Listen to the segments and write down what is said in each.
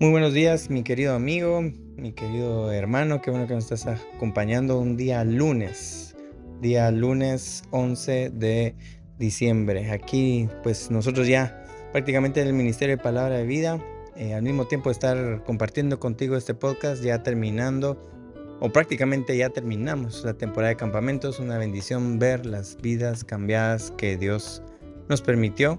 Muy buenos días, mi querido amigo, mi querido hermano, qué bueno que nos estás acompañando un día lunes, día lunes 11 de diciembre. Aquí, pues nosotros ya prácticamente en el Ministerio de Palabra de Vida, eh, al mismo tiempo estar compartiendo contigo este podcast, ya terminando, o prácticamente ya terminamos la temporada de campamentos, una bendición ver las vidas cambiadas que Dios nos permitió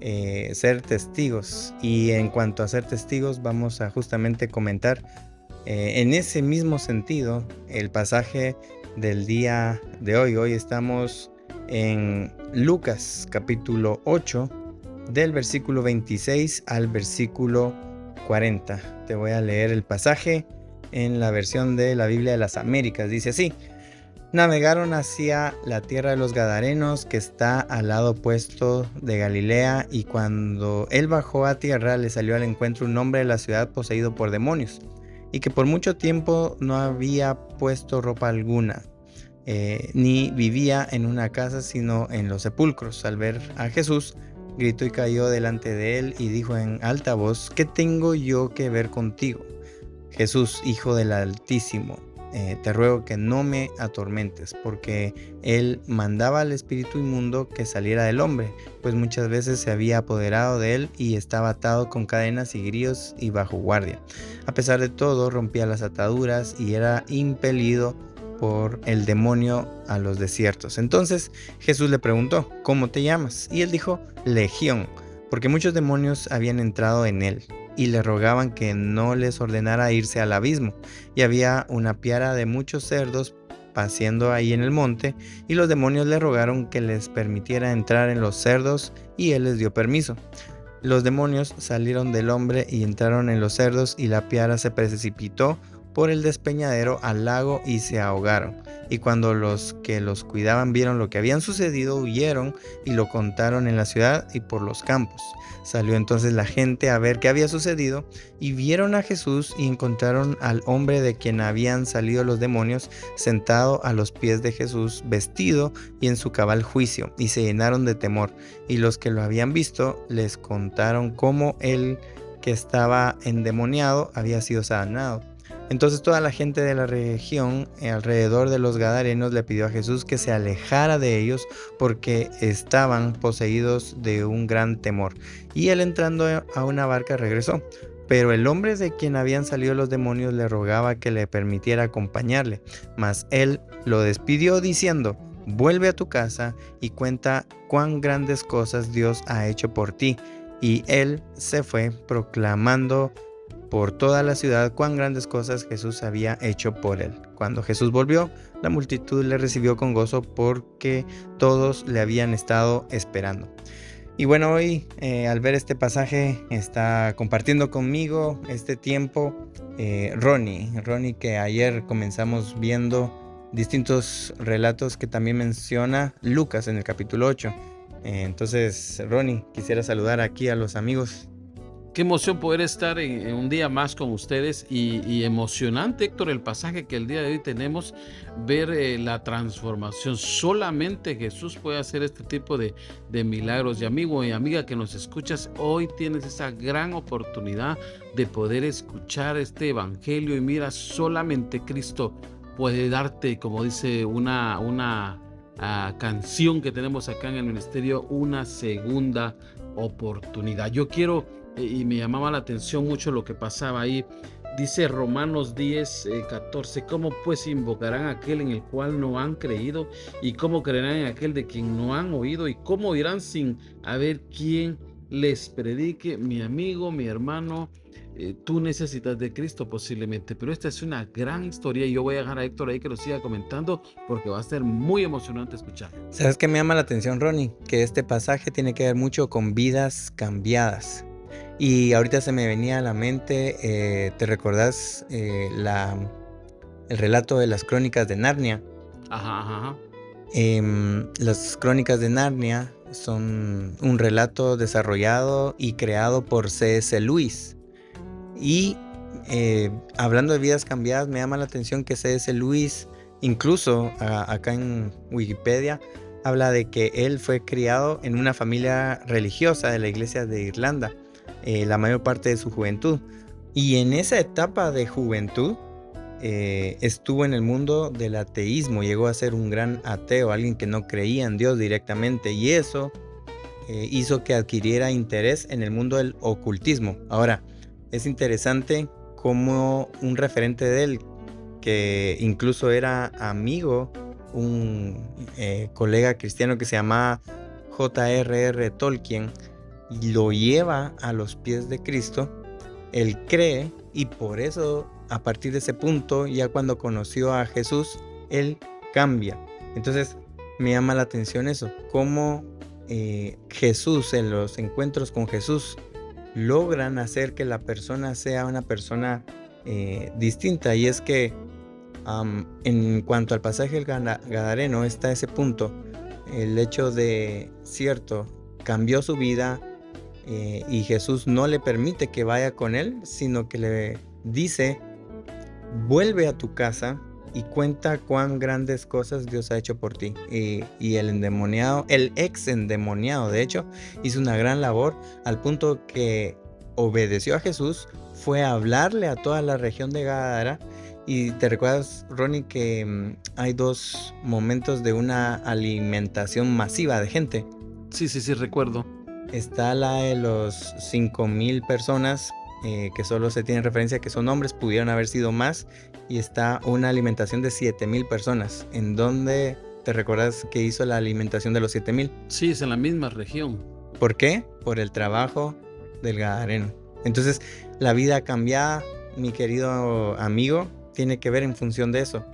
eh, ser testigos. Y en cuanto a ser testigos, vamos a justamente comentar eh, en ese mismo sentido el pasaje del día de hoy. Hoy estamos en Lucas capítulo 8 del versículo 26 al versículo 40. Te voy a leer el pasaje en la versión de la Biblia de las Américas. Dice así. Navegaron hacia la tierra de los Gadarenos que está al lado opuesto de Galilea y cuando él bajó a tierra le salió al encuentro un hombre de la ciudad poseído por demonios y que por mucho tiempo no había puesto ropa alguna eh, ni vivía en una casa sino en los sepulcros. Al ver a Jesús gritó y cayó delante de él y dijo en alta voz, ¿qué tengo yo que ver contigo? Jesús, Hijo del Altísimo eh, te ruego que no me atormentes, porque él mandaba al espíritu inmundo que saliera del hombre, pues muchas veces se había apoderado de él y estaba atado con cadenas y grillos y bajo guardia. A pesar de todo, rompía las ataduras y era impelido por el demonio a los desiertos. Entonces Jesús le preguntó, ¿cómo te llamas? Y él dijo, Legión, porque muchos demonios habían entrado en él y le rogaban que no les ordenara irse al abismo. Y había una piara de muchos cerdos paseando ahí en el monte, y los demonios le rogaron que les permitiera entrar en los cerdos, y él les dio permiso. Los demonios salieron del hombre y entraron en los cerdos, y la piara se precipitó por el despeñadero al lago y se ahogaron. Y cuando los que los cuidaban vieron lo que habían sucedido, huyeron y lo contaron en la ciudad y por los campos. Salió entonces la gente a ver qué había sucedido y vieron a Jesús y encontraron al hombre de quien habían salido los demonios sentado a los pies de Jesús, vestido y en su cabal juicio, y se llenaron de temor. Y los que lo habían visto les contaron cómo él que estaba endemoniado había sido sanado. Entonces toda la gente de la región eh, alrededor de los Gadarenos le pidió a Jesús que se alejara de ellos porque estaban poseídos de un gran temor. Y él entrando a una barca regresó. Pero el hombre de quien habían salido los demonios le rogaba que le permitiera acompañarle. Mas él lo despidió diciendo, vuelve a tu casa y cuenta cuán grandes cosas Dios ha hecho por ti. Y él se fue proclamando por toda la ciudad cuán grandes cosas Jesús había hecho por él. Cuando Jesús volvió, la multitud le recibió con gozo porque todos le habían estado esperando. Y bueno, hoy eh, al ver este pasaje está compartiendo conmigo este tiempo eh, Ronnie. Ronnie que ayer comenzamos viendo distintos relatos que también menciona Lucas en el capítulo 8. Eh, entonces, Ronnie, quisiera saludar aquí a los amigos Qué emoción poder estar en, un día más con ustedes y, emocionante, Héctor, el pasaje que el día de hoy tenemos, ver eh, la transformación. Solamente Jesús puede hacer este tipo de, milagros. Y amigo y amiga que nos escuchas, hoy tienes esa gran oportunidad de poder escuchar este evangelio y mira, solamente Cristo puede darte, como dice una, una ah, canción que tenemos acá en el ministerio, una segunda oportunidad. Yo quiero y me llamaba la atención mucho lo que pasaba ahí. Dice Romanos 10, 14, eh, ¿cómo pues invocarán a aquel en el cual no han creído? ¿Y cómo creerán en aquel de quien no han oído? ¿Y cómo irán sin haber quien les predique? Mi amigo, mi hermano, eh, tú necesitas de Cristo posiblemente, pero esta es una gran historia y yo voy a dejar a Héctor ahí que lo siga comentando porque va a ser muy emocionante escuchar. ¿Sabes qué me llama la atención, Ronnie? Que este pasaje tiene que ver mucho con vidas cambiadas. Y ahorita se me venía a la mente, eh, ¿te recordás eh, la, el relato de las crónicas de Narnia? Ajá, ajá. Em, las crónicas de Narnia son un relato desarrollado y creado por C.S. Lewis. Y eh, hablando de vidas cambiadas, me llama la atención que C.S. Lewis, incluso acá en Wikipedia, habla de que él fue criado en una familia religiosa de la iglesia de Irlanda eh, la mayor parte de su juventud. Y en esa etapa de juventud eh, estuvo en el mundo del ateísmo, llegó a ser un gran ateo, alguien que no creía en Dios directamente y eso hizo que adquiriera interés en el mundo del ocultismo. Ahora, es interesante como un referente de él, que incluso era amigo, un eh, colega cristiano que se llamaba J.R.R. Tolkien, lo lleva a los pies de Cristo, él cree y por eso a partir de ese punto, ya cuando conoció a Jesús, él cambia. Entonces me llama la atención eso, cómo eh, Jesús, en los encuentros con Jesús, logran hacer que la persona sea una persona eh, distinta. Y es que en cuanto al pasaje del Gadareno está ese punto, el hecho de, cierto, cambió su vida eh, y Jesús no le permite que vaya con él, sino que le dice, vuelve a tu casa y cuenta cuán grandes cosas Dios ha hecho por ti. Y, el endemoniado, el ex endemoniado, de hecho, hizo una gran labor al punto que obedeció a Jesús, fue a hablarle a toda la región de Gadara. Y te recuerdas, Ronnie, que mm, hay dos momentos de una alimentación masiva de gente. Sí, sí, sí, recuerdo. Está la de los 5.000 personas eh, que solo se tiene referencia que son hombres, pudieron haber sido más, y está una alimentación de 7000 personas. ¿En dónde te recuerdas que hizo la alimentación de los 7000? Sí, es en la misma región. ¿Por qué? Por el trabajo del Gadareno. Entonces, la vida cambiada, mi querido amigo, tiene que ver en función de eso.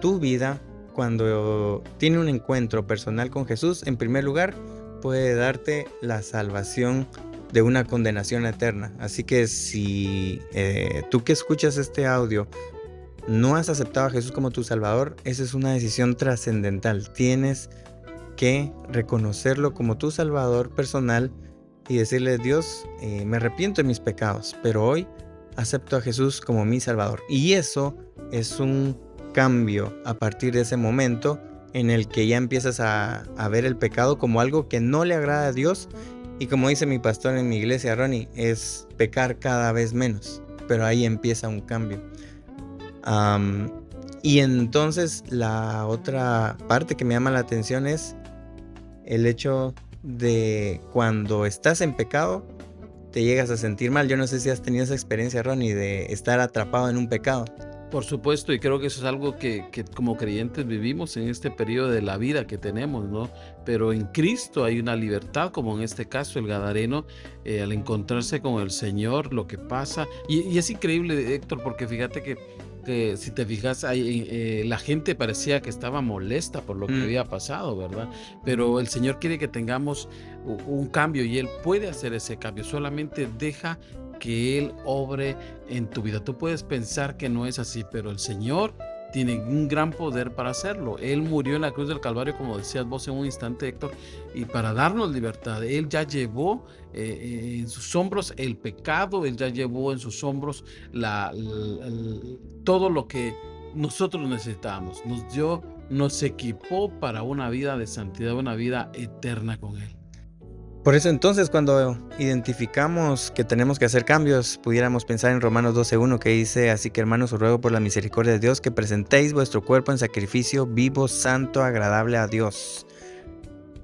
Tu vida, cuando tiene un encuentro personal con Jesús, en primer lugar, puede darte la salvación de una condenación eterna. Así que si eh, tú que escuchas este audio no has aceptado a Jesús como tu Salvador, esa es una decisión trascendental. Tienes que reconocerlo como tu Salvador personal y decirle, Dios, eh, me arrepiento de mis pecados, pero hoy acepto a Jesús como mi Salvador. Y eso es un cambio a partir de ese momento en el que ya empiezas a, ver el pecado como algo que no le agrada a Dios y como dice mi pastor en mi iglesia, Ronnie, es pecar cada vez menos. Pero ahí empieza un cambio. y entonces la otra parte que me llama la atención es el hecho de cuando estás en pecado, te llegas a sentir mal. Yo no sé si has tenido esa experiencia, Ronnie, de estar atrapado en un pecado. Por supuesto, y creo que eso es algo que, como creyentes vivimos en este periodo de la vida que tenemos, ¿no? Pero en Cristo hay una libertad, como en este caso el Gadareno, eh, al encontrarse con el Señor, lo que pasa. Y, es increíble, Héctor, porque fíjate que, si te fijas, eh, la gente parecía que estaba molesta por lo que mm. había pasado, ¿verdad? Pero el Señor quiere que tengamos un cambio y Él puede hacer ese cambio, solamente deja que Él obre en tu vida. Tú puedes pensar que no es así, pero el Señor tiene un gran poder para hacerlo. Él murió en la cruz del Calvario, como decías vos en un instante, Héctor, y para darnos libertad. Él ya llevó eh, eh, en sus hombros el pecado, Él ya llevó en sus hombros todo lo que nosotros necesitamos. Nos dio, nos equipó para una vida de santidad, una vida eterna con Él. Por eso entonces cuando identificamos que tenemos que hacer cambios, pudiéramos pensar en Romanos 12.1 que dice, así que hermanos os ruego por la misericordia de Dios que presentéis vuestro cuerpo en sacrificio vivo, santo, agradable a Dios.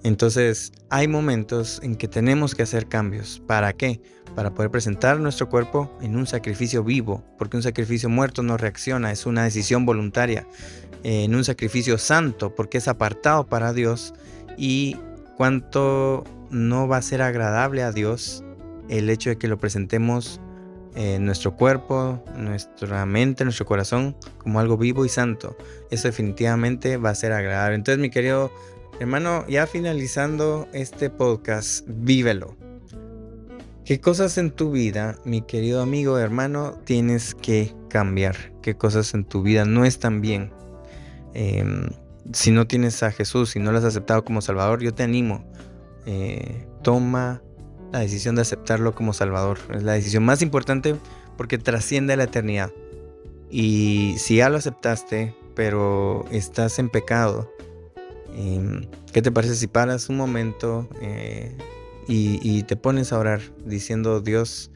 Entonces hay momentos en que tenemos que hacer cambios. ¿Para qué? Para poder presentar nuestro cuerpo en un sacrificio vivo, porque un sacrificio muerto no reacciona, es una decisión voluntaria. En un sacrificio santo, porque es apartado para Dios y cuánto no va a ser agradable a Dios el hecho de que lo presentemos eh, nuestro cuerpo, nuestra mente, nuestro corazón como algo vivo y santo. Eso definitivamente va a ser agradable. Entonces, mi querido hermano, ya finalizando este podcast, vívelo. ¿Qué cosas en tu vida, mi querido amigo, hermano, tienes que cambiar? ¿Qué cosas en tu vida no están bien? Em, si no tienes a Jesús, si no lo has aceptado como Salvador, yo te animo. Eh, toma la decisión de aceptarlo como Salvador. Es la decisión más importante porque trasciende la eternidad. Y si ya lo aceptaste, pero estás en pecado, em, ¿qué te parece si paras un momento eh, y, te pones a orar diciendo, Dios,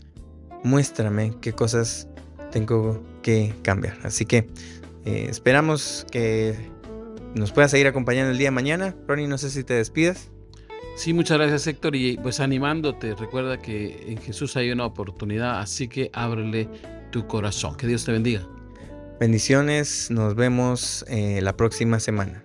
muéstrame qué cosas tengo que cambiar? Así que eh, esperamos que nos puedas seguir acompañando el día de mañana. Ronnie, no sé si te despidas. Sí, muchas gracias Héctor y pues animándote, recuerda que en Jesús hay una oportunidad, así que ábrele tu corazón. Que Dios te bendiga. Bendiciones, nos vemos eh, la próxima semana.